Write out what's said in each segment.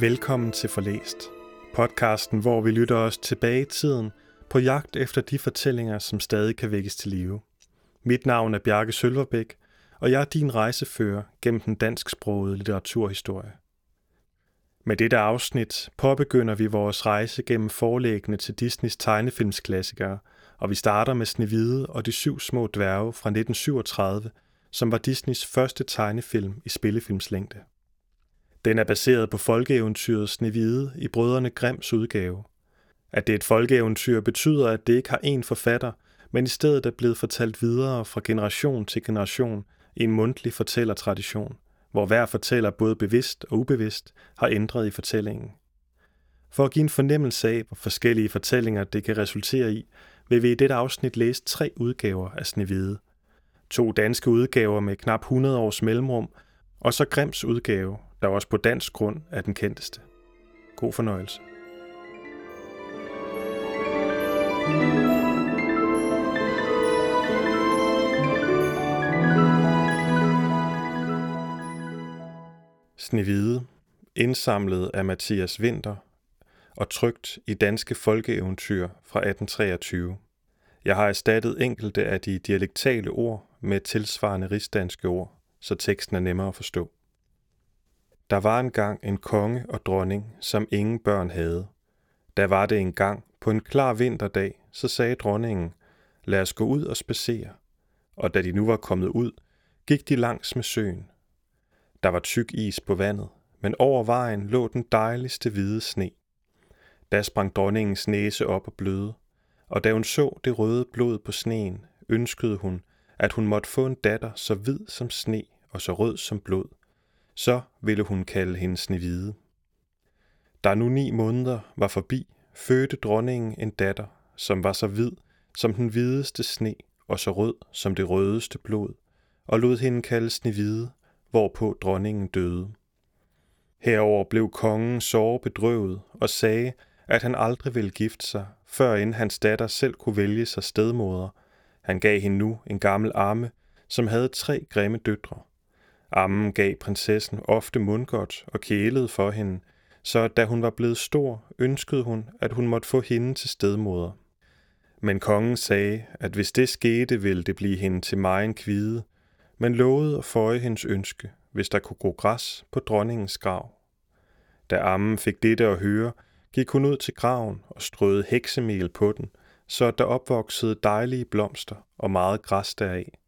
Velkommen til Forlæst, podcasten, hvor vi lytter os tilbage i tiden på jagt efter de fortællinger, som stadig kan vækkes til live. Mit navn er Bjarke Sølverbæk, og jeg er din rejsefører gennem den dansksprogede litteraturhistorie. Med dette afsnit påbegynder vi vores rejse gennem forlæggene til Disneys tegnefilmsklassikere, og vi starter med Snevide og de syv små dværge fra 1937, som var Disneys første tegnefilm i spillefilmslængde. Den er baseret på folkeeventyret Snevide i Brødrene Grimms udgave. At det er et folkeeventyr betyder, at det ikke har én forfatter, men i stedet er blevet fortalt videre fra generation til generation i en mundtlig fortællertradition, hvor hver fortæller både bevidst og ubevidst har ændret i fortællingen. For at give en fornemmelse af, hvor forskellige fortællinger det kan resultere i, vil vi i dette afsnit læse tre udgaver af Snevide. To danske udgaver med knap 100 års mellemrum, og så Grims udgave, der også på dansk grund er den kendteste. God fornøjelse. Snevide, indsamlet af Mathias Winter og trygt i Danske Folkeeventyr fra 1823. Jeg har erstattet enkelte af de dialektale ord med tilsvarende rigsdanske ord, så teksten er nemmere at forstå. Der var engang en konge og dronning, som ingen børn havde. Der var det engang på en klar vinterdag, så sagde dronningen, lad os gå ud og spacere. Og da de nu var kommet ud, gik de langs med søen. Der var tyk is på vandet, men over vejen lå den dejligste hvide sne. Da sprang dronningens næse op og bløde, og da hun så det røde blod på sneen, ønskede hun, at hun måtte få en datter så hvid som sne og så rød som blod. Så ville hun kalde hende Snehvide. Da nu ni måneder var forbi, fødte dronningen en datter, som var så hvid som den hvideste sne og så rød som det rødeste blod, og lod hende kalde Snehvide, hvorpå dronningen døde. Herover blev kongen såre bedrøvet og sagde, at han aldrig ville gifte sig, før inden hans datter selv kunne vælge sig stedmoder. Han gav hende nu en gammel arme, som havde tre grimme døtre. Ammen gav prinsessen ofte mundgodt og kælede for hende, så da hun var blevet stor, ønskede hun, at hun måtte få hende til stedmoder. Men kongen sagde, at hvis det skete, ville det blive hende til en kvide, men lovede at føje hendes ønske, hvis der kunne gro græs på dronningens grav. Da ammen fik dette at høre, gik hun ud til graven og strøede heksemel på den, så at der opvoksede dejlige blomster og meget græs deraf.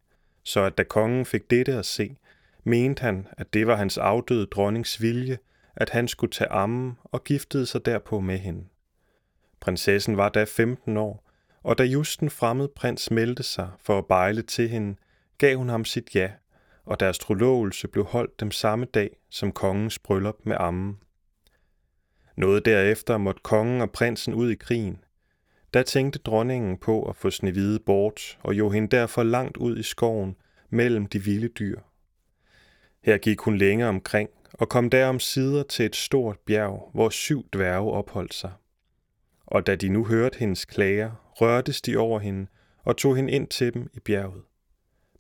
Så at da kongen fik dette at se, mente han, at det var hans afdøde dronnings vilje, at han skulle tage ammen og giftede sig derpå med hende. Prinsessen var da 15 år, og da just den fremmede prins meldte sig for at bejle til hende, gav hun ham sit ja, og deres trolovelse blev holdt dem samme dag som kongens bryllup med ammen. Noget derefter måtte kongen og prinsen ud i krigen. Da tænkte dronningen på at få Snevide bort, og jo hende derfor langt ud i skoven mellem de vilde dyr. Her gik hun længere omkring og kom derom sider til et stort bjerg, hvor syv dværge opholdt sig. Og da de nu hørte hendes klager, rørtes de over hende og tog hende ind til dem i bjerget.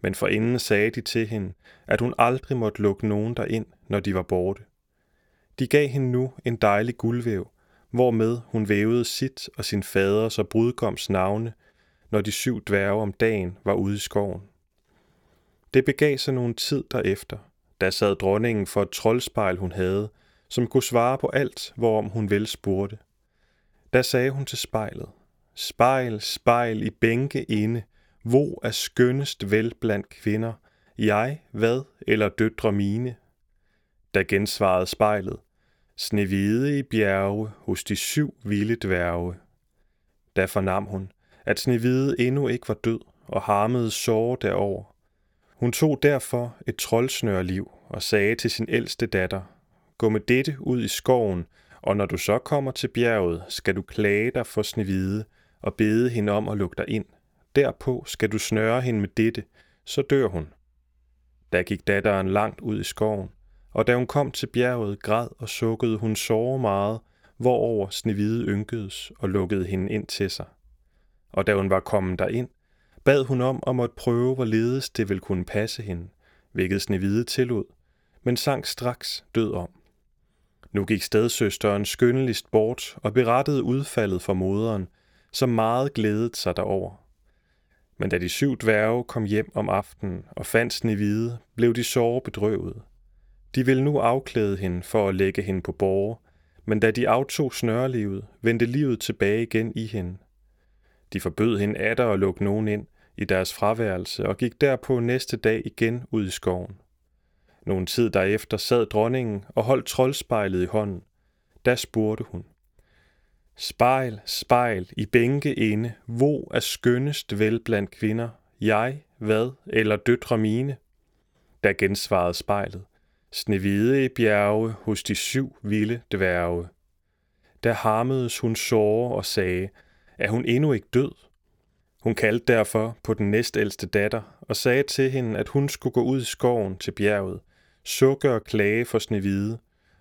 Men forinden sagde de til hende, at hun aldrig måtte lukke nogen derind, når de var borte. De gav hende nu en dejlig guldvæv, hvormed hun vævede sit og sin faders og brudgoms navne, når de syv dværge om dagen var ude i skoven. Det begav sig nogen tid derefter, da sad dronningen for et troldspejl, hun havde, som kunne svare på alt, hvorom hun vel spurgte. Da sagde hun til spejlet, Spejl, spejl i bænke inde, hvor er skønnest vel blandt kvinder, jeg, hvad eller døtre mine? Da gensvarede spejlet, Snevide i bjerge hos de syv vilde dværge. Da fornam hun, at Snevide endnu ikke var død og harmede sår derover. Hun tog derfor et troldsnørliv og sagde til sin ældste datter, Gå med dette ud i skoven, og når du så kommer til bjerget, skal du klage dig for Snevide og bede hende om at lukke dig ind. Derpå skal du snøre hende med dette, så dør hun. Da gik datteren langt ud i skoven, og da hun kom til bjerget, græd og sukkede hun såre meget, hvorover Snevide ynkedes og lukkede hende ind til sig. Og da hun var kommet derind, bad hun om at måtte prøve, hvorledes det ville kunne passe hende, hvilket Snevide tillod, men sang straks død om. Nu gik stedsøsteren skyndeligst bort og berettede udfaldet for moderen, som meget glædede sig derover. Men da de syv dværge kom hjem om aftenen og fandt Snevide, blev de såre bedrøvet. De ville nu afklæde hende for at lægge hende på borge, men da de aftog snørlivet, vendte livet tilbage igen i hende. De forbød hende atter at lukke nogen ind i deres fraværelse og gik derpå næste dag igen ud i skoven. Nogen tid derefter sad dronningen og holdt troldspejlet i hånden. Da spurgte hun. Spejl, spejl, i bænke inde, hvor er skønnest vel blandt kvinder, jeg, hvad, eller døtre mine? Da gensvarede spejlet. Snevide i bjerge hos de syv vilde dværge. Der harmedes hun såre og sagde, er hun endnu ikke død? Hun kaldte derfor på den næstældste datter og sagde til hende, at hun skulle gå ud i skoven til bjerget, sukke og klage for Snevide,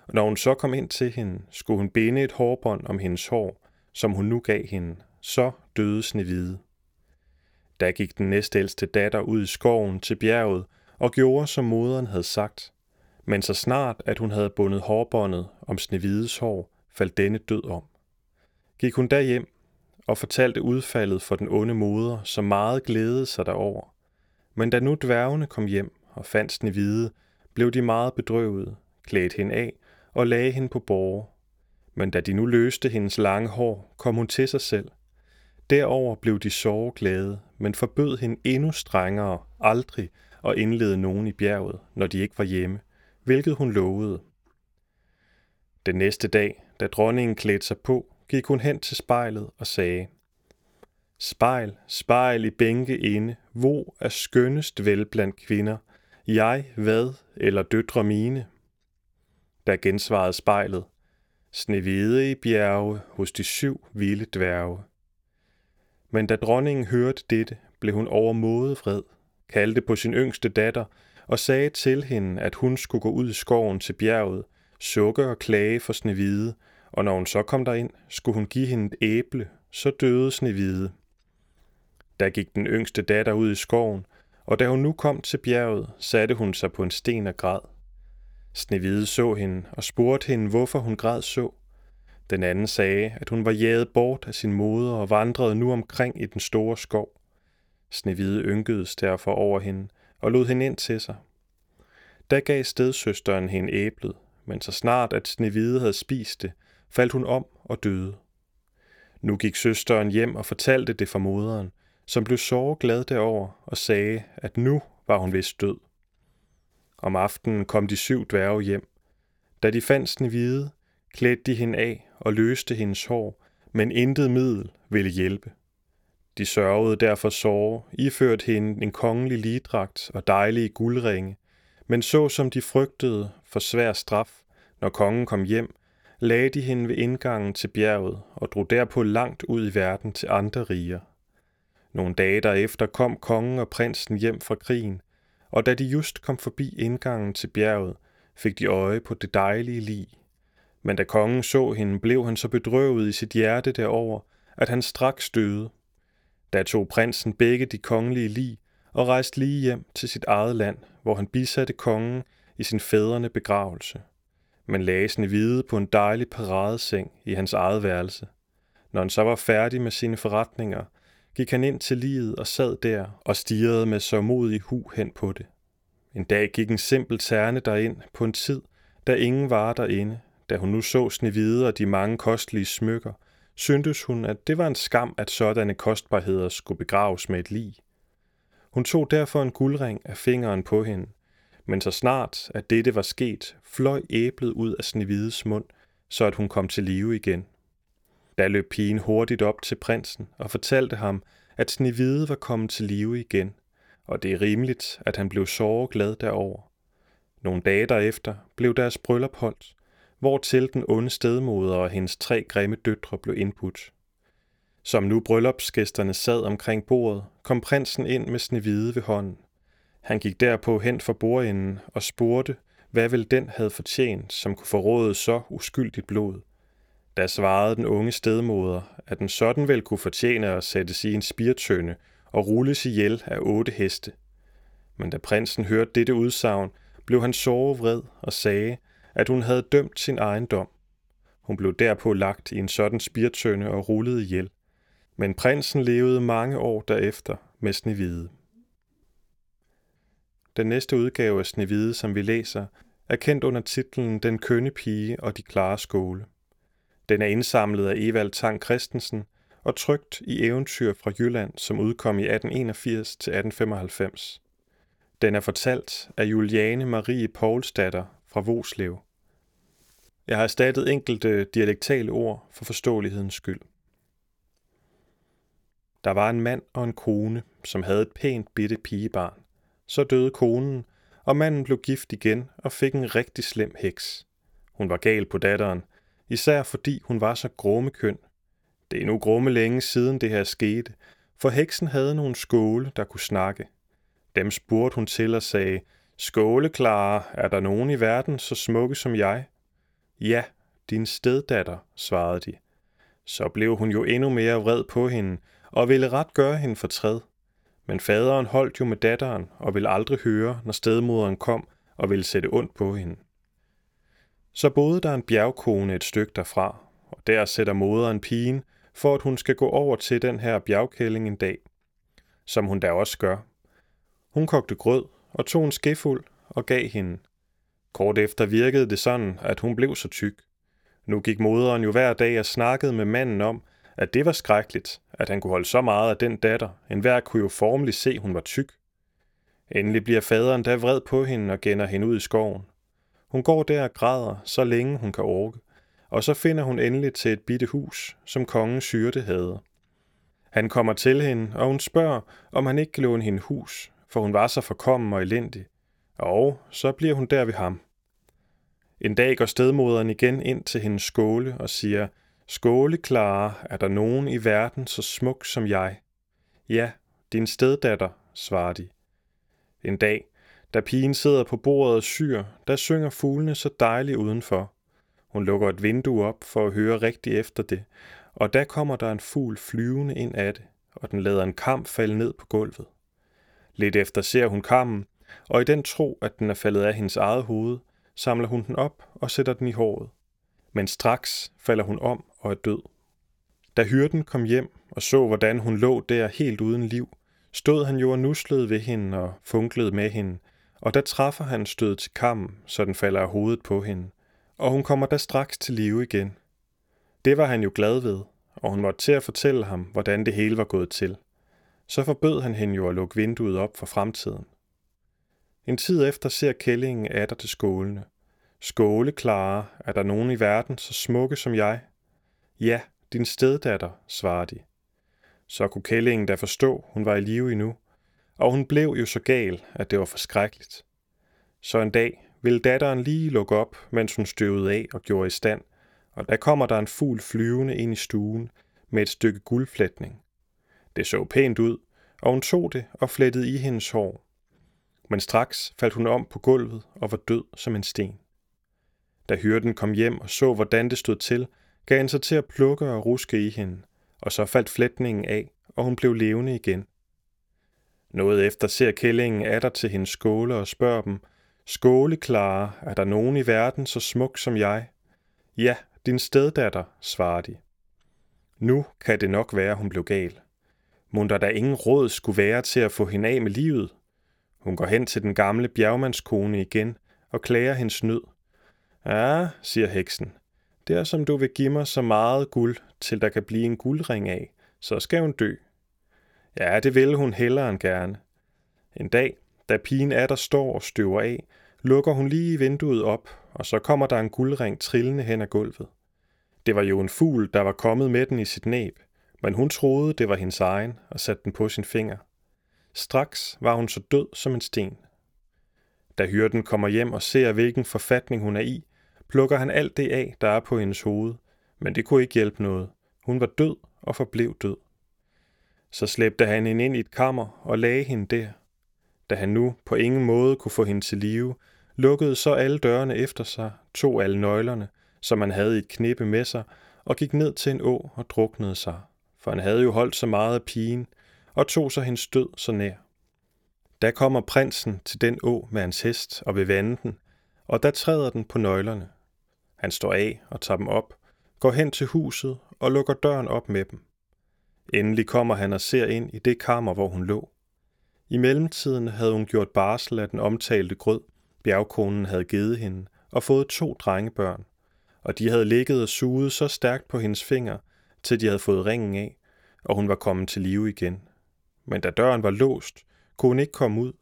og når hun så kom ind til hende, skulle hun binde et hårbånd om hendes hår, som hun nu gav hende. Så døde Snevide. Da gik den næstældste datter ud i skoven til bjerget og gjorde, som moderen havde sagt. Men så snart, at hun havde bundet hårbåndet om Snevides hår, faldt denne død om. Gik hun derhjem og fortalte udfaldet for den onde moder, som meget glædede sig derover. Men da nu dværgene kom hjem og fandt Snevide, blev de meget bedrøvede, klædte hende af og lagde hende på borge. Men da de nu løste hendes lange hår, kom hun til sig selv. Derover blev de glade, men forbød hende endnu strengere aldrig at indlede nogen i bjerget, når de ikke var hjemme, hvilket hun lovede. Den næste dag, da dronningen klædte sig på, gik hun hen til spejlet og sagde, Spejl, spejl i bænke inde, hvor er skønnest vel blandt kvinder, jeg, hvad, eller døtre mine? Der gensvarede spejlet, Snevide i bjerge hos de syv vilde dværge. Men da dronningen hørte dette, blev hun overmåde vred, kaldte på sin yngste datter og sagde til hende, at hun skulle gå ud i skoven til bjerget, sukke og klage for Snevide, og når hun så kom derind, skulle hun give hende et æble, så døde Snevide. Der gik den yngste datter ud i skoven, og da hun nu kom til bjerget, satte hun sig på en sten og græd. Snevide så hende og spurgte hende, hvorfor hun græd så. Den anden sagde, at hun var jaget bort af sin moder og vandrede nu omkring i den store skov. Snevide ynkedes derfor over hende og lod hende ind til sig. Da gav stedsøsteren hende æblet, men så snart at Snevide havde spist det, faldt hun om og døde. Nu gik søsteren hjem og fortalte det for moderen, som blev så glad derover og sagde, at nu var hun vist død. Om aftenen kom de syv dværge hjem. Da de fandt Snevide, klædte de hende af og løste hendes hår, men intet middel ville hjælpe. De sørgede derfor såre, iført hende en kongelig ligedragt og dejlige guldringe, men så som de frygtede for svær straf, når kongen kom hjem, lagde de hende ved indgangen til bjerget og drog derpå langt ud i verden til andre riger. Nogle dage derefter kom kongen og prinsen hjem fra krigen, og da de just kom forbi indgangen til bjerget, fik de øje på det dejlige lig. Men da kongen så hende, blev han så bedrøvet i sit hjerte derover, at han straks døde. Da tog prinsen begge de kongelige lig og rejste lige hjem til sit eget land, hvor han bisatte kongen i sin fædrene begravelse. Men lagde hvide på en dejlig paradeseng i hans eget værelse. Når han så var færdig med sine forretninger, gik han ind til livet og sad der og stirrede med så modig hu hen på det. En dag gik en simpel terne derind på en tid, da ingen var derinde. Da hun nu så Snevide og de mange kostelige smykker, syntes hun, at det var en skam, at sådanne kostbarheder skulle begraves med et lig. Hun tog derfor en guldring af fingeren på hende, men så snart, at dette var sket, fløj æblet ud af Snevides mund, så at hun kom til live igen. Da løb pigen hurtigt op til prinsen og fortalte ham, at Snevide var kommet til live igen, og det er rimeligt, at han blev så glad derover. Nogle dage derefter blev deres bryllup holdt, hvortil den onde stedmoder og hendes tre grimme døtre blev indbudt. Som nu bryllupsgæsterne sad omkring bordet, kom prinsen ind med Snevide ved hånden. Han gik derpå hen for bordenden og spurgte, hvad vel den havde fortjent, som kunne forråde så uskyldigt blod. Da svarede den unge stedmoder, at den sådan vel kunne fortjene at sættes i en spirtønde og rulles ihjel af otte heste. Men da prinsen hørte dette udsagn, blev han sårevred og sagde, at hun havde dømt sin egen dom. Hun blev derpå lagt i en sådan spirtønde og rullet ihjel. Men prinsen levede mange år derefter med Snevide. Den næste udgave af Snevide, som vi læser, er kendt under titlen Den kønne pige og de klare skåle. Den er indsamlet af Evald Tang Christensen og trygt i Eventyr fra Jylland, som udkom i 1881 til 1895. Den er fortalt af Juliane Marie Poulsdatter fra Voslev. Jeg har erstattet enkelte dialektale ord for forståelighedens skyld. Der var en mand og en kone, som havde et pænt bitte pigebarn. Så døde konen, og manden blev gift igen og fik en rigtig slem heks. Hun var gal på datteren, især fordi hun var så grummekøn. Det er nu grumme længe siden det her skete, for heksen havde nogle skåle, der kunne snakke. Dem spurgte hun til og sagde, Skåleklare, er der nogen i verden så smukke som jeg? Ja, din steddatter, svarede de. Så blev hun jo endnu mere vred på hende, og ville ret gøre hende fortræd. Men faderen holdt jo med datteren og ville aldrig høre, når stedmoderen kom og ville sætte ondt på hende. Så boede der en bjergkone et stykke derfra, og der sætter moderen pigen, for at hun skal gå over til den her bjergkælling en dag. Som hun da også gør. Hun kogte grød og tog en skefuld og gav hende. Kort efter virkede det sådan, at hun blev så tyk. Nu gik moderen jo hver dag og snakkede med manden om, at det var skrækkeligt, at han kunne holde så meget af den datter. En hver kunne jo formelig se, hun var tyk. Endelig bliver faderen da vred på hende og gænder hende ud i skoven. Hun går der og græder, så længe hun kan orke, og så finder hun endelig til et bitte hus, som kongen syrte havde. Han kommer til hende, og hun spørger, om han ikke kan låne hende hus, for hun var så forkommen og elendig. Og så bliver hun der ved ham. En dag går stedmoderen igen ind til hendes skåle og siger, Skåle, Clara, er der nogen i verden så smuk som jeg? Ja, din steddatter, svarer de. En dag, da pigen sidder på bordet og syr, der synger fuglene så dejligt udenfor. Hun lukker et vindue op for at høre rigtigt efter det, og der kommer der en fugl flyvende ind af det, og den lader en kamp falde ned på gulvet. Lidt efter ser hun kammen, og i den tro, at den er faldet af hendes eget hoved, samler hun den op og sætter den i håret. Men straks falder hun om og er død. Da hyrden kom hjem og så, hvordan hun lå der helt uden liv, stod han jo og nuslede ved hende og funklede med hende, og der træffer han stød til kammen, så den falder af hovedet på hende, og hun kommer da straks til live igen. Det var han jo glad ved, og hun måtte til at fortælle ham, hvordan det hele var gået til. Så forbød han hende jo at lukke vinduet op for fremtiden. En tid efter ser kællingen atter til skålene. Skåle, Clara, er der nogen i verden så smukke som jeg? Ja, din steddatter, svarer de. Så kunne kællingen da forstå, hun var i live endnu, og hun blev jo så gal, at det var forskrækkeligt. Så en dag ville datteren lige lukke op, mens hun støvede af og gjorde i stand, og der kommer der en fugl flyvende ind i stuen med et stykke guldflætning. Det så pænt ud, og hun tog det og flettede i hendes hår. Men straks faldt hun om på gulvet og var død som en sten. Da hyrden kom hjem og så, hvordan det stod til, gav han sig til at plukke og ruske i hende, og så faldt flætningen af, og hun blev levende igen. Noget efter ser kællingen atter til hendes skåle og spørger dem, Skåle, Clara, er der nogen i verden så smuk som jeg? Ja, din steddatter, svarer de. Nu kan det nok være, hun blev gal. Munter der ingen råd skulle være til at få hende af med livet? Hun går hen til den gamle bjergmandskone igen og klager hendes nød. Ja, siger heksen, det som du vil give mig så meget guld, til der kan blive en guldring af, så skal hun dø. Ja, det vil hun hellere end gerne. En dag, da pigen er der står og støver af, lukker hun lige vinduet op, og så kommer der en guldring trillende hen ad gulvet. Det var jo en fugl, der var kommet med den i sit næb, men hun troede, det var hendes egen, og satte den på sin finger. Straks var hun så død som en sten. Da hyrden kommer hjem og ser, hvilken forfatning hun er i, plukker han alt det af, der er på hendes hoved, men det kunne ikke hjælpe noget. Hun var død og forblev død. Så slæbte han hende ind i et kammer og lagde hende der. Da han nu på ingen måde kunne få hende til live, lukkede så alle dørene efter sig, tog alle nøglerne, som han havde i et knippe med sig, og gik ned til en å og druknede sig. For han havde jo holdt så meget af pigen, og tog sig hendes død så nær. Da kommer prinsen til den å med hans hest og vil vande den, og der træder den på nøglerne. Han står af og tager dem op, går hen til huset og lukker døren op med dem. Endelig kommer han og ser ind i det kammer, hvor hun lå. I mellemtiden havde hun gjort barsel af den omtalte grød, bjergkonen havde givet hende, og fået to drengebørn, og de havde ligget og suget så stærkt på hendes finger, til de havde fået ringen af, og hun var kommet til live igen. Men da døren var låst, kunne hun ikke komme ud,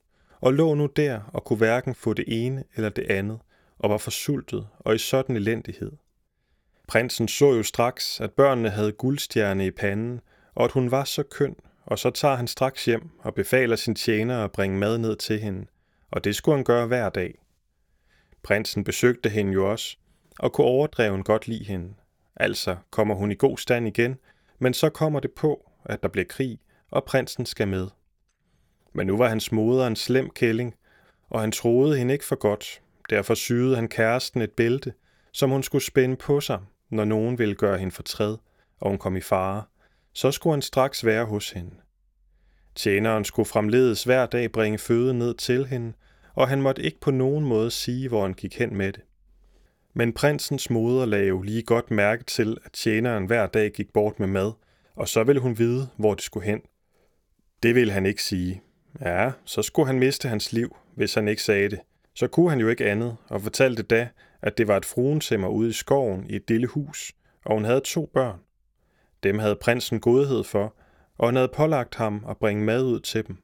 og lå nu der og kunne hverken få det ene eller det andet, og var forsultet og i sådan elendighed. Prinsen så jo straks, at børnene havde guldstjerne i panden, og at hun var så køn, og så tager han straks hjem og befaler sin tjener at bringe mad ned til hende, og det skulle han gøre hver dag. Prinsen besøgte hende jo også, og kunne overdreven godt lide hende. Altså kommer hun i god stand igen, men så kommer det på, at der bliver krig, og prinsen skal med. Men nu var hans moder en slem kælling, og han troede hende ikke for godt. Derfor syede han kæresten et bælte, som hun skulle spænde på sig, når nogen ville gøre hende fortræd, og hun kom i fare. Så skulle han straks være hos hende. Tjeneren skulle fremledes hver dag bringe føde ned til hende, og han måtte ikke på nogen måde sige, hvor han gik hen med det. Men prinsens moder lagde jo lige godt mærke til, at tjeneren hver dag gik bort med mad, og så ville hun vide, hvor det skulle hen. Det ville han ikke sige. Ja, så skulle han miste hans liv, hvis han ikke sagde det. Så kunne han jo ikke andet, og fortalte da, at det var et fruensimmer ude i skoven i et lille hus, og hun havde to børn. Dem havde prinsen godhed for, og han havde pålagt ham at bringe mad ud til dem.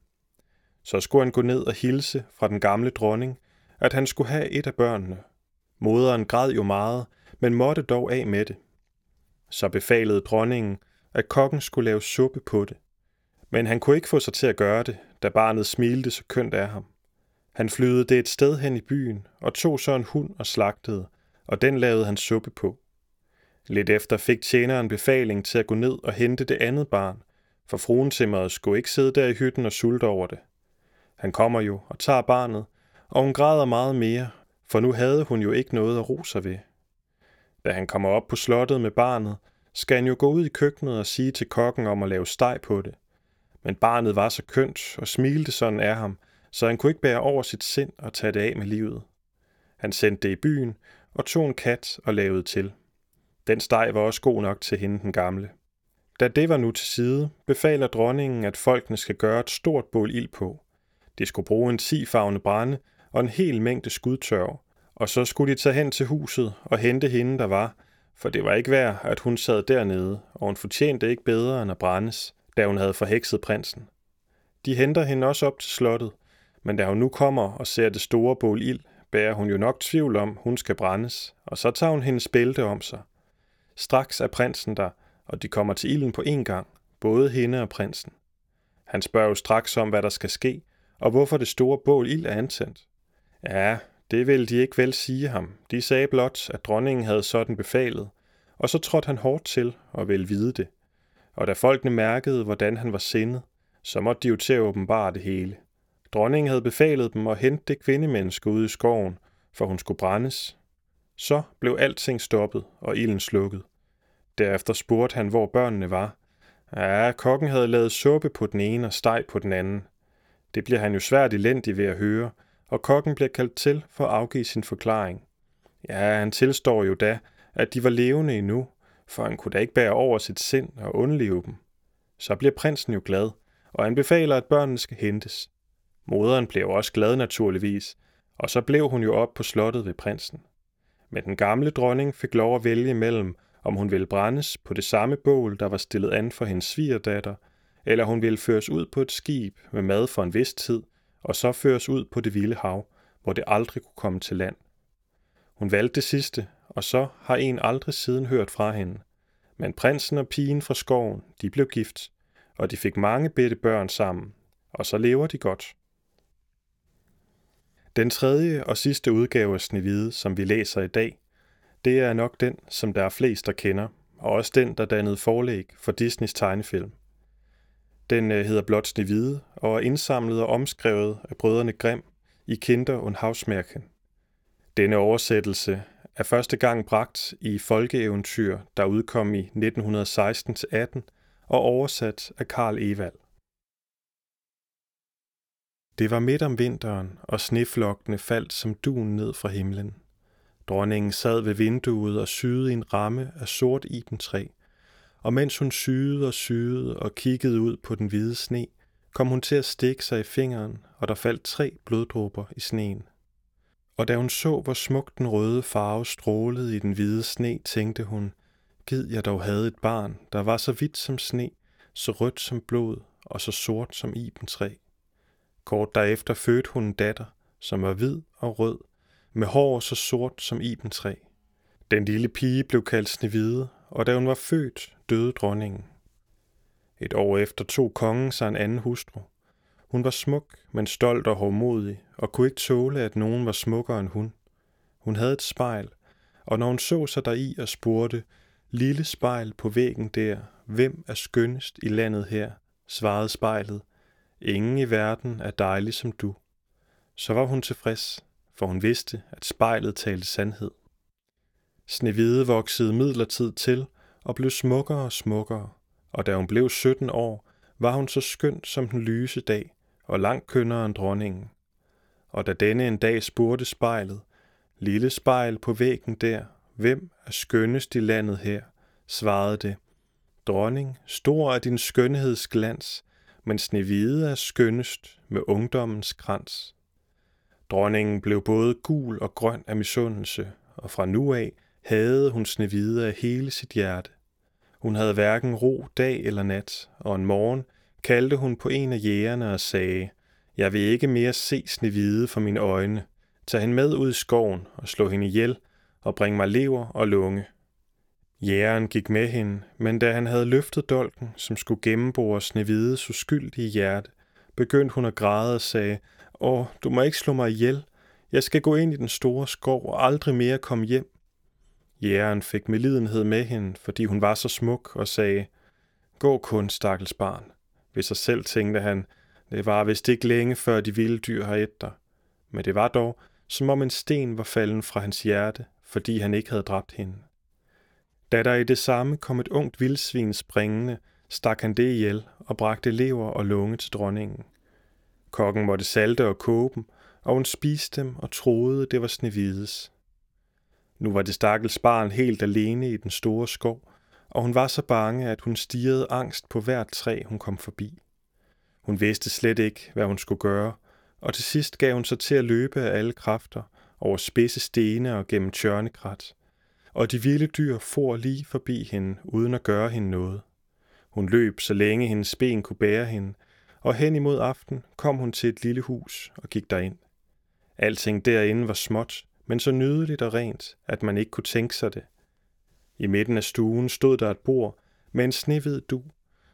Så skulle han gå ned og hilse fra den gamle dronning, at han skulle have et af børnene. Moderen græd jo meget, men måtte dog af med det. Så befalede dronningen, at kokken skulle lave suppe på det. Men han kunne ikke få sig til at gøre det, da barnet smilte så kønt af ham. Han flyede det et sted hen i byen og tog så en hund og slagtede, og den lavede han suppe på. Lidt efter fik tjeneren befaling til at gå ned og hente det andet barn, for fruentimmeret skulle ikke sidde der i hytten og sulte over det. Han kommer jo og tager barnet, og hun græder meget mere, for nu havde hun jo ikke noget at rose sig ved. Da han kommer op på slottet med barnet, skal han jo gå ud i køkkenet og sige til kokken om at lave steg på det. Men barnet var så kønt og smilte sådan af ham, så han kunne ikke bære over sit sind og tage det af med livet. Han sendte det i byen og tog en kat og lavede til. Den steg var også god nok til hende den gamle. Da det var nu til side, befaler dronningen, at folkene skal gøre et stort bål ild på. De skulle bruge en tifarvende brænde og en hel mængde skudtørv, og så skulle de tage hen til huset og hente hende, der var, for det var ikke værd, at hun sad dernede, og hun fortjente ikke bedre end at brændes, da hun havde forhekset prinsen. De henter hende også op til slottet, men da hun nu kommer og ser det store bål ild, bærer hun jo nok tvivl om, hun skal brændes, og så tager hun hendes bælte om sig. Straks er prinsen der, og de kommer til ilden på en gang, både hende og prinsen. Han spørger jo straks om, hvad der skal ske, og hvorfor det store bål ild er antændt. Ja, det ville de ikke vel sige ham. De sagde blot, at dronningen havde sådan befalet, og så trådte han hårdt til og ville vide det. Og da folkene mærkede, hvordan han var sindet, så måtte de jo til at åbenbare det hele. Dronningen havde befalet dem at hente det kvindemenneske ude i skoven, for hun skulle brændes. Så blev alting stoppet og ilden slukket. Derefter spurgte han, hvor børnene var. Ja, kokken havde lavet suppe på den ene og steg på den anden. Det bliver han jo svært elendig ved at høre, og kokken bliver kaldt til for at afgive sin forklaring. Ja, han tilstår jo da, at de var levende endnu, for han kunne da ikke bære over sit sind og undleve dem. Så bliver prinsen jo glad, og han befaler, at børnene skal hentes. Moderen blev også glad naturligvis, og så blev hun jo op på slottet ved prinsen. Men den gamle dronning fik lov at vælge mellem, om hun ville brændes på det samme bål, der var stillet an for hendes svigerdatter, eller hun ville føres ud på et skib med mad for en vis tid, og så føres ud på det vilde hav, hvor det aldrig kunne komme til land. Hun valgte det sidste, og så har en aldrig siden hørt fra hende. Men prinsen og pigen fra skoven, de blev gift, og de fik mange bitte børn sammen, og så lever de godt. Den tredje og sidste udgave af Snevide, som vi læser i dag, det er nok den, som der er flest, der kender, og også den, der dannede forlæg for Disneys tegnefilm. Den øh, hedder blot Snevide og er indsamlet og omskrevet af brødrene Grimm i Kinder und Hausmärchen. Denne oversættelse er første gang bragt i Folkeeventyr, der udkom i 1916-18 og oversat af Karl Evald. Det var midt om vinteren, og sneflokkene faldt som dun ned fra himlen. Dronningen sad ved vinduet og syede i en ramme af sort ibentræ, og mens hun syede og syede og kiggede ud på den hvide sne, kom hun til at stikke sig i fingeren, og der faldt tre bloddråber i sneen. Og da hun så, hvor smukt den røde farve strålede i den hvide sne, tænkte hun, Gid jeg dog havde et barn, der var så hvidt som sne, så rødt som blod og så sort som ibentræ. Kort derefter fødte hun en datter, som var hvid og rød, med hår så sort som ibentræ. Den lille pige blev kaldt Snevide, og da hun var født, døde dronningen. Et år efter tog kongen sig en anden hustru. Hun var smuk, men stolt og hårdmodig, og kunne ikke tåle, at nogen var smukkere end hun. Hun havde et spejl, og når hun så sig deri og spurgte, Lille spejl på væggen der, hvem er skønnest i landet her, svarede spejlet, ingen i verden er dejlig som du. Så var hun tilfreds, for hun vidste, at spejlet talte sandhed. Snevide voksede midlertid til og blev smukkere og smukkere, og da hun blev 17 år, var hun så skøn som den lyse dag, og langt kønnere end dronningen. Og da denne en dag spurgte spejlet, lille spejl på væggen der, hvem er skønnest i landet her, svarede det, dronning, stor er din skønhedsglans, men snevide er skønnest med ungdommens krans. Dronningen blev både gul og grøn af misundelse, og fra nu af havde hun snevide af hele sit hjerte. Hun havde hverken ro dag eller nat, og en morgen kaldte hun på en af jægerne og sagde, Jeg vil ikke mere se Snevide for mine øjne. Tag hende med ud i skoven og slå hende ihjel og bring mig lever og lunge. Jægeren gik med hende, men da han havde løftet dolken, som skulle gennembore Snevides uskyldige hjerte, begyndte hun at græde og sagde, Åh, du må ikke slå mig ihjel. Jeg skal gå ind i den store skov og aldrig mere komme hjem. Jægeren fik medlidenhed med hende, fordi hun var så smuk, og sagde, Gå kun, stakkels barn. Ved sig selv tænkte han, det var vist ikke længe før de vilde dyr har et dig. Men det var dog, som om en sten var falden fra hans hjerte, fordi han ikke havde dræbt hende. Da der i det samme kom et ungt vildsvin springende, stak han det ihjel og bragte lever og lunge til dronningen. Kokken måtte salte og kåbe dem, og hun spiste dem og troede, det var Snevides. Nu var det stakkels barn helt alene i den store skov, og hun var så bange, at hun stirrede angst på hvert træ, hun kom forbi. Hun vidste slet ikke, hvad hun skulle gøre, og til sidst gav hun sig til at løbe af alle kræfter, over spidse stene og gennem tjørnekrat, og de vilde dyr for lige forbi hende, uden at gøre hende noget. Hun løb, så længe hendes ben kunne bære hende, og hen imod aften kom hun til et lille hus og gik derind. Alting derinde var småt, men så nydeligt og rent, at man ikke kunne tænke sig det. I midten af stuen stod der et bord med en snehvid du,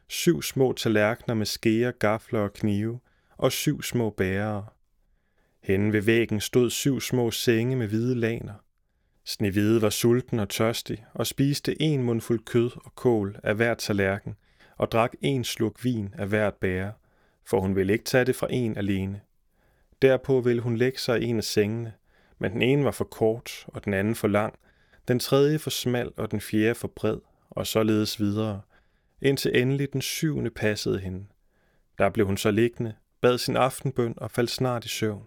syv små tallerkener med skeer, gafler og knive, og syv små bærere. Henne ved væggen stod syv små senge med hvide laner. Snevide var sulten og tørstig og spiste en mundfuld kød og kål af hver tallerken og drak en sluk vin af hvert bære, for hun ville ikke tage det fra en alene. Derpå ville hun lægge sig i en af sengene, men den ene var for kort og den anden for lang, den tredje for smal og den fjerde for bred, og således videre, indtil endelig den syvende passede hende. Der blev hun så liggende, bad sin aftenbøn og faldt snart i søvn.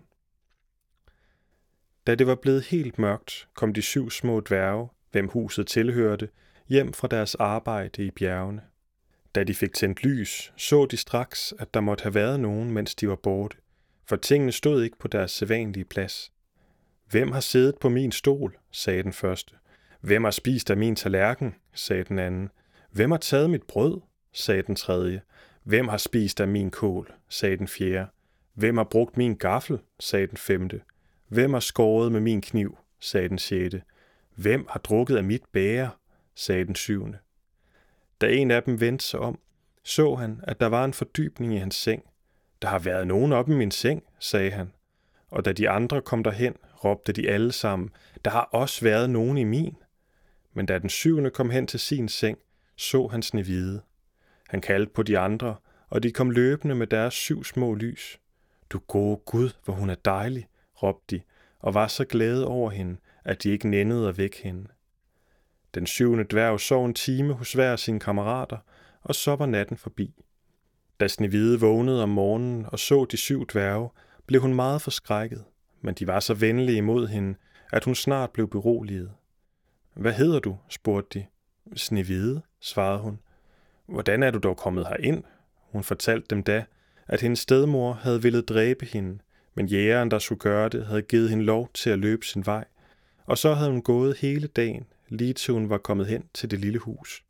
Da det var blevet helt mørkt, kom de syv små dværge, hvem huset tilhørte, hjem fra deres arbejde i bjergene. Da de fik tændt lys, så de straks, at der måtte have været nogen, mens de var borte, for tingene stod ikke på deres sædvanlige plads. Hvem har siddet på min stol? sagde den første. Hvem har spist af min tallerken? sagde den anden. Hvem har taget mit brød? sagde den tredje. Hvem har spist af min kål? sagde den fjerde. Hvem har brugt min gaffel? sagde den femte. Hvem har skåret med min kniv? sagde den sjette. Hvem har drukket af mit bære? sagde den syvende. Da en af dem vendte sig om, så han, at der var en fordybning i hans seng. Der har været nogen oppe i min seng, sagde han. Og da de andre kom derhen, råbte de alle sammen, der har også været nogen i min. Men da den syvende kom hen til sin seng, så han Snevide. Han kaldte på de andre, og de kom løbende med deres syv små lys. Du gode Gud, hvor hun er dejlig, råbte de, og var så glade over hende, at de ikke nændede at vække hende. Den syvende dværg sov en time hos hver af sine kammerater, og så var natten forbi. Da Snevide vågnede om morgenen og så de syv dværge, blev hun meget forskrækket, men de var så venlige imod hende, at hun snart blev beroliget. Hvad hedder du? spurgte de. Snevide, svarede hun. Hvordan er du dog kommet herind? Hun fortalte dem da, at hendes stedmor havde ville dræbe hende, men jægeren, der skulle gøre det, havde givet hende lov til at løbe sin vej, og så havde hun gået hele dagen, lige til hun var kommet hen til det lille hus.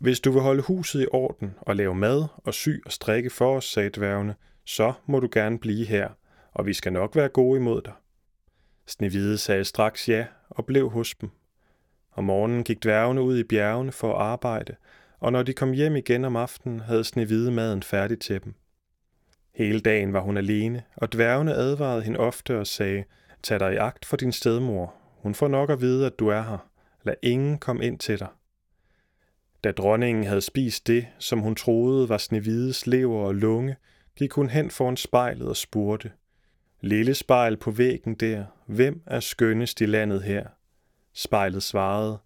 Hvis du vil holde huset i orden og lave mad og sy og strikke for os, sagde dværgene, så må du gerne blive her, og vi skal nok være gode imod dig. Snevide sagde straks ja og blev hos dem. Om morgenen gik dværgene ud i bjergene for at arbejde, og når de kom hjem igen om aftenen, havde Snevide maden færdig til dem. Hele dagen var hun alene, og dværgene advarede hende ofte og sagde, tag dig i agt for din stedmor. Hun får nok at vide, at du er her. Lad ingen komme ind til dig. Da dronningen havde spist det, som hun troede var Snevides lever og lunge, gik hun hen foran spejlet og spurgte, Lille spejl på væggen der, hvem er skønnest i landet her? Spejlet svarede,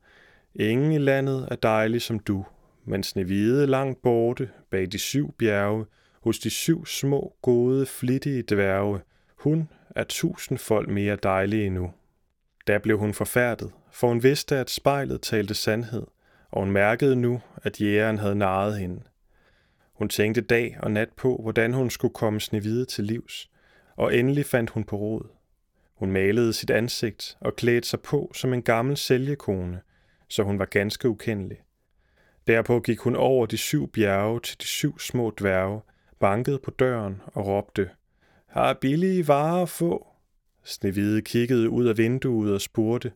Ingen i landet er dejlig som du, men Snevide langt borte, bag de syv bjerge, hos de syv små, gode, flittige dværge, hun er tusindfold mere dejlig endnu. Da blev hun forfærdet, for hun vidste, at spejlet talte sandhed, og hun mærkede nu, at jægeren havde naret hende. Hun tænkte dag og nat på, hvordan hun skulle komme Snevide til livs, og endelig fandt hun på råd. Hun malede sit ansigt og klædte sig på som en gammel sælgekone, så hun var ganske ukendelig. Derpå gik hun over de syv bjerge til de syv små dværge, bankede på døren og råbte, Har billige varer at få? Snevide kiggede ud af vinduet og spurgte,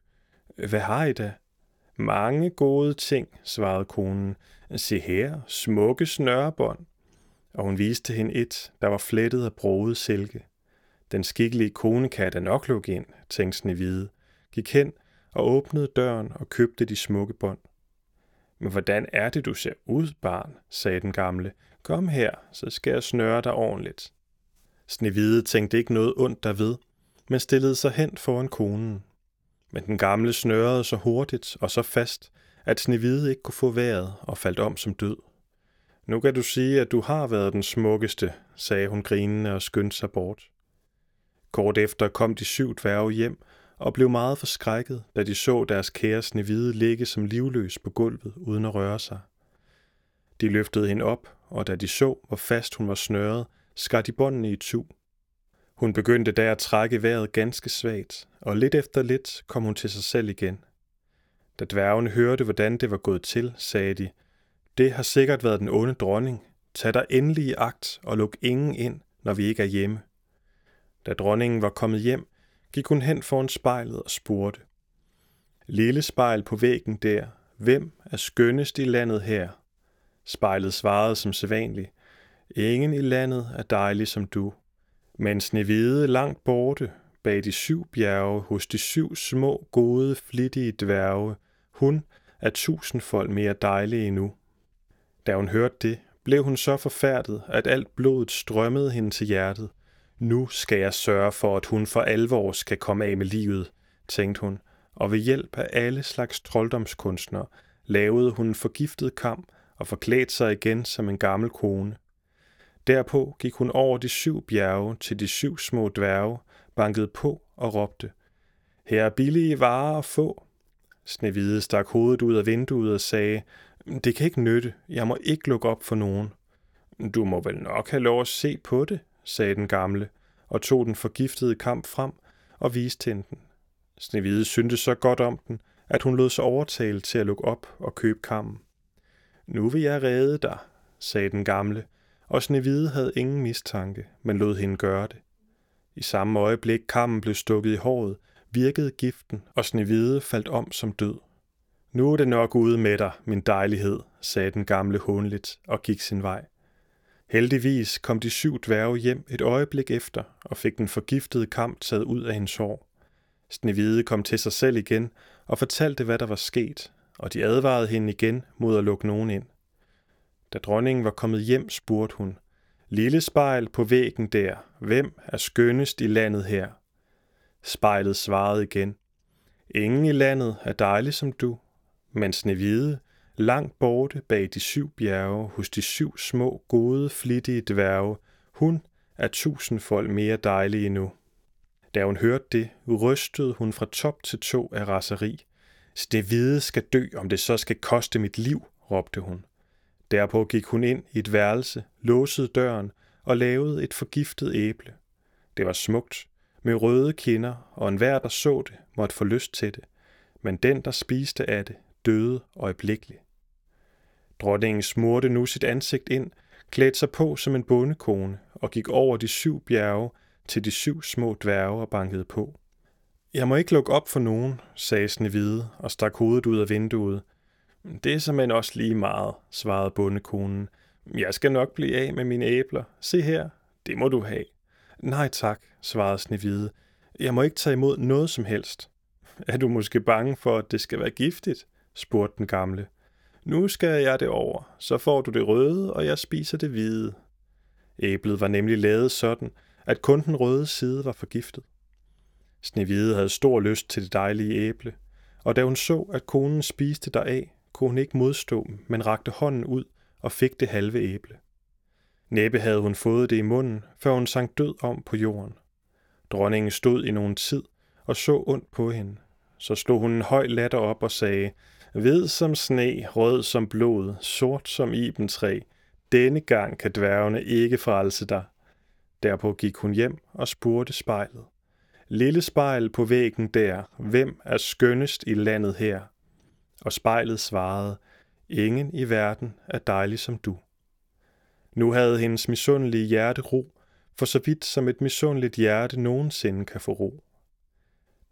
Hvad har I da? Mange gode ting, svarede konen. Se her, smukke snørebånd. Og hun viste hende et, der var flettet af broget silke. Den skikkelige kone kan da nok lukke ind, tænkte Snevide, gik hen og åbnede døren og købte de smukke bånd. Men hvordan er det, du ser ud, barn, sagde den gamle. Kom her, så skal jeg snøre dig ordentligt. Snevide tænkte ikke noget ondt derved, men stillede sig hen foran konen. Men den gamle snørede så hurtigt og så fast, at Snevide ikke kunne få vejret og faldt om som død. Nu kan du sige, at du har været den smukkeste, sagde hun grinende og skyndte sig bort. Kort efter kom de syv dværge hjem og blev meget forskrækket, da de så deres kære Snevide ligge som livløs på gulvet uden at røre sig. De løftede hende op, og da de så, hvor fast hun var snøret, skar de båndene i tu. Hun begyndte der at trække vejret ganske svagt, og lidt efter lidt kom hun til sig selv igen. Da dværgene hørte, hvordan det var gået til, sagde de, det har sikkert været den onde dronning. Tag dig endelig i agt og luk ingen ind, når vi ikke er hjemme. Da dronningen var kommet hjem, gik hun hen foran spejlet og spurgte. Lille spejl på væggen der, hvem er skønnest i landet her? Spejlet svarede som sædvanligt. Ingen i landet er dejlig som du. Men Snevide langt borte, bag de syv bjerge, hos de syv små, gode, flittige dværge, hun er tusindfold mere dejlig endnu. Da hun hørte det, blev hun så forfærdet, at alt blodet strømmede hende til hjertet. Nu skal jeg sørge for, at hun for alvor skal komme af med livet, tænkte hun, og ved hjælp af alle slags trolddomskunstnere lavede hun en forgiftet kam og forklædte sig igen som en gammel kone. Derpå gik hun over de syv bjerge til de syv små dværge, bankede på og råbte, Her er billige varer at få. Snevide stak hovedet ud af vinduet og sagde, Det kan ikke nytte, jeg må ikke lukke op for nogen. Du må vel nok have lov at se på det, sagde den gamle, og tog den forgiftede kamp frem og viste hende den. Snevide syntes så godt om den, at hun lod sig overtale til at lukke op og købe kammen. Nu vil jeg redde dig, sagde den gamle, og Snevide havde ingen mistanke, men lod hende gøre det. I samme øjeblik kammen blev stukket i håret, virkede giften, og Snevide faldt om som død. Nu er det nok ude med dig, min dejlighed, sagde den gamle hånligt og gik sin vej. Heldigvis kom de syv dværge hjem et øjeblik efter og fik den forgiftede kamp taget ud af hendes hår. Snevide kom til sig selv igen og fortalte, hvad der var sket, og de advarede hende igen mod at lukke nogen ind. Da dronningen var kommet hjem, spurgte hun, Lille spejl på væggen der, hvem er skønnest i landet her? Spejlet svarede igen, Ingen i landet er dejlig som du, men Snevide, langt borte bag de syv bjerge, hos de syv små, gode, flittige dværge, hun er tusindfold mere dejlig endnu. Da hun hørte det, rystede hun fra top til to af raseri. Snevide skal dø, om det så skal koste mit liv, råbte hun. Derpå gik hun ind i et værelse, låsede døren og lavede et forgiftet æble. Det var smukt, med røde kinder, og enhver, der så det, måtte få lyst til det. Men den, der spiste af det, døde øjeblikkeligt. Dronningen smurte nu sit ansigt ind, klædte sig på som en bondekone og gik over de syv bjerge til de syv små dværge og bankede på. Jeg må ikke lukke op for nogen, sagde Snevide og stak hovedet ud af vinduet. Det er simpelthen også lige meget, svarede bondekonen. Jeg skal nok blive af med mine æbler. Se her, det må du have. Nej tak, svarede Snevide. Jeg må ikke tage imod noget som helst. Er du måske bange for, at det skal være giftigt? spurgte den gamle. Nu skal jeg det over, så får du det røde, og jeg spiser det hvide. Æblet var nemlig lavet sådan, at kun den røde side var forgiftet. Snevide havde stor lyst til det dejlige æble, og da hun så, at konen spiste deraf, kunne hun ikke modstå, men rakte hånden ud og fik det halve æble. Næppe havde hun fået det i munden, før hun sank død om på jorden. Dronningen stod i nogen tid og så ondt på hende. Så slog hun en høj latter op og sagde, Hvid som sne, rød som blod, sort som ibentræ, denne gang kan dværgene ikke frelse dig. Derpå gik hun hjem og spurgte spejlet. Lille spejl på væggen der, hvem er skønnest i landet her? Og spejlet svarede, ingen i verden er dejlig som du. Nu havde hendes misundelige hjerte ro, for så vidt som et misundeligt hjerte nogensinde kan få ro.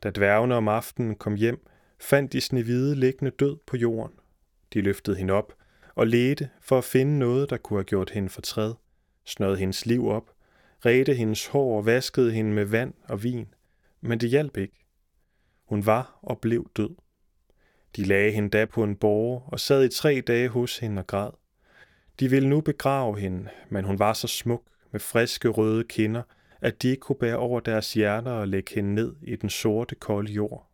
Da dværgene om aftenen kom hjem, fandt de Snevide liggende død på jorden. De løftede hende op og ledte for at finde noget, der kunne have gjort hende fortræd, snød hendes liv op, redte hendes hår og vaskede hende med vand og vin, men det hjalp ikke. Hun var og blev død. De lagde hende da på en borge og sad i tre dage hos hende og græd. De ville nu begrave hende, men hun var så smuk med friske røde kinder, at de ikke kunne bære over deres hjerter og lægge hende ned i den sorte, kolde jord.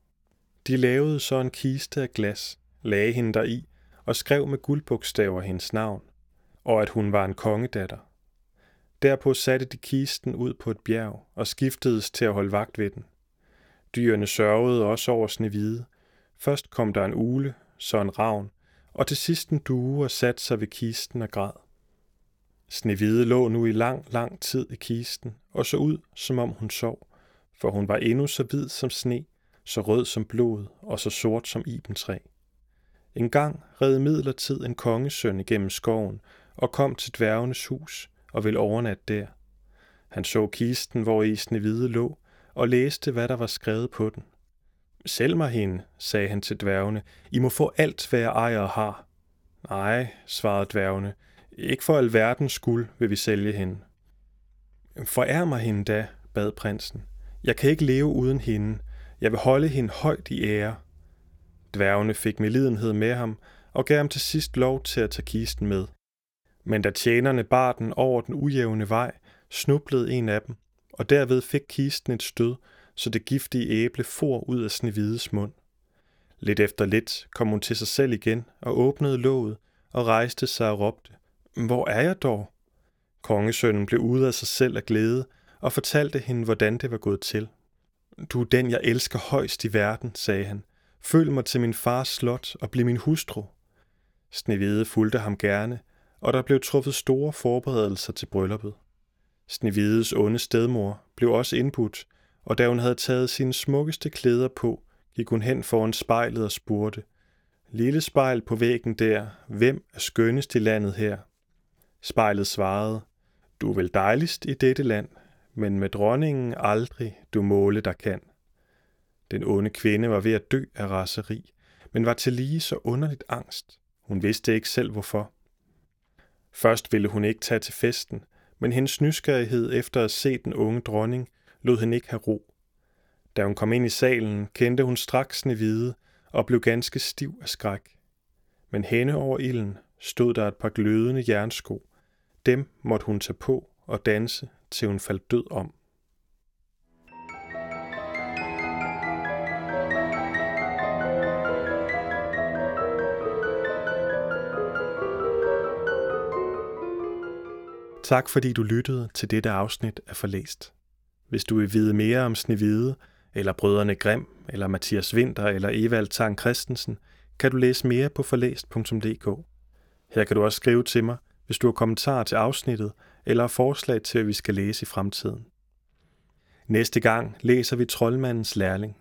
De lavede så en kiste af glas, lagde hende deri og skrev med guldbogstaver hendes navn, og at hun var en kongedatter. Derpå satte de kisten ud på et bjerg og skiftedes til at holde vagt ved den. Dyrene sørgede også over Snevide. Først kom der en ule, så en ravn, og til sidst en due og satte sig ved kisten og græd. Snevide lå nu i lang, lang tid i kisten og så ud, som om hun sov, for hun var endnu så hvid som sne, så rød som blod og så sort som ibentræ. En gang red midlertid en kongesøn igennem skoven og kom til dværgenes hus og ville overnatte der. Han så kisten, hvor i Snevide lå, og læste, hvad der var skrevet på den. Sælg mig hende, sagde han til dværgene. I må få alt, hvad jeg ejer og har. Nej, svarede dværgene. Ikke for alverdens skuld vil vi sælge hende. Forær mig hende da, bad prinsen. Jeg kan ikke leve uden hende. Jeg vil holde hende højt i ære. Dværgene fik melidenhed med ham og gav ham til sidst lov til at tage kisten med. Men da tjenerne bar den over den ujævne vej, snublede en af dem, og derved fik kisten et stød, så det giftige æble for ud af Snevides mund. Lidt efter lidt kom hun til sig selv igen og åbnede låget og rejste sig og råbte, Hvor er jeg dog? Kongesønnen blev ude af sig selv af glæde og fortalte hende, hvordan det var gået til. Du er den, jeg elsker højst i verden, sagde han. Følg mig til min fars slot og bliv min hustru. Snevide fulgte ham gerne, og der blev truffet store forberedelser til brylluppet. Snevides onde stedmor blev også indbudt, og da hun havde taget sine smukkeste klæder på, gik hun hen foran spejlet og spurgte, Lille spejl på væggen der, hvem er skønnest i landet her? Spejlet svarede, Du er vel dejligst i dette land, men med dronningen aldrig du måle der kan. Den onde kvinde var ved at dø af raseri, men var til lige så underligt angst. Hun vidste ikke selv hvorfor. Først ville hun ikke tage til festen, men hendes nysgerrighed efter at se den unge dronning lod hende ikke have ro. Da hun kom ind i salen, kendte hun straks Snevide og blev ganske stiv af skræk. Men henne over ilden stod der et par glødende jernsko. Dem måtte hun tage på og danse, til hun faldt død om. Tak fordi du lyttede til dette afsnit af Forlæst. Hvis du vil vide mere om Snevide, eller Brødrene Grim, eller Mathias Winter, eller Evald Tang Christensen, kan du læse mere på forlæst.dk. Her kan du også skrive til mig, hvis du har kommentarer til afsnittet, eller forslag til, hvad vi skal læse i fremtiden. Næste gang læser vi Troldmandens Lærling.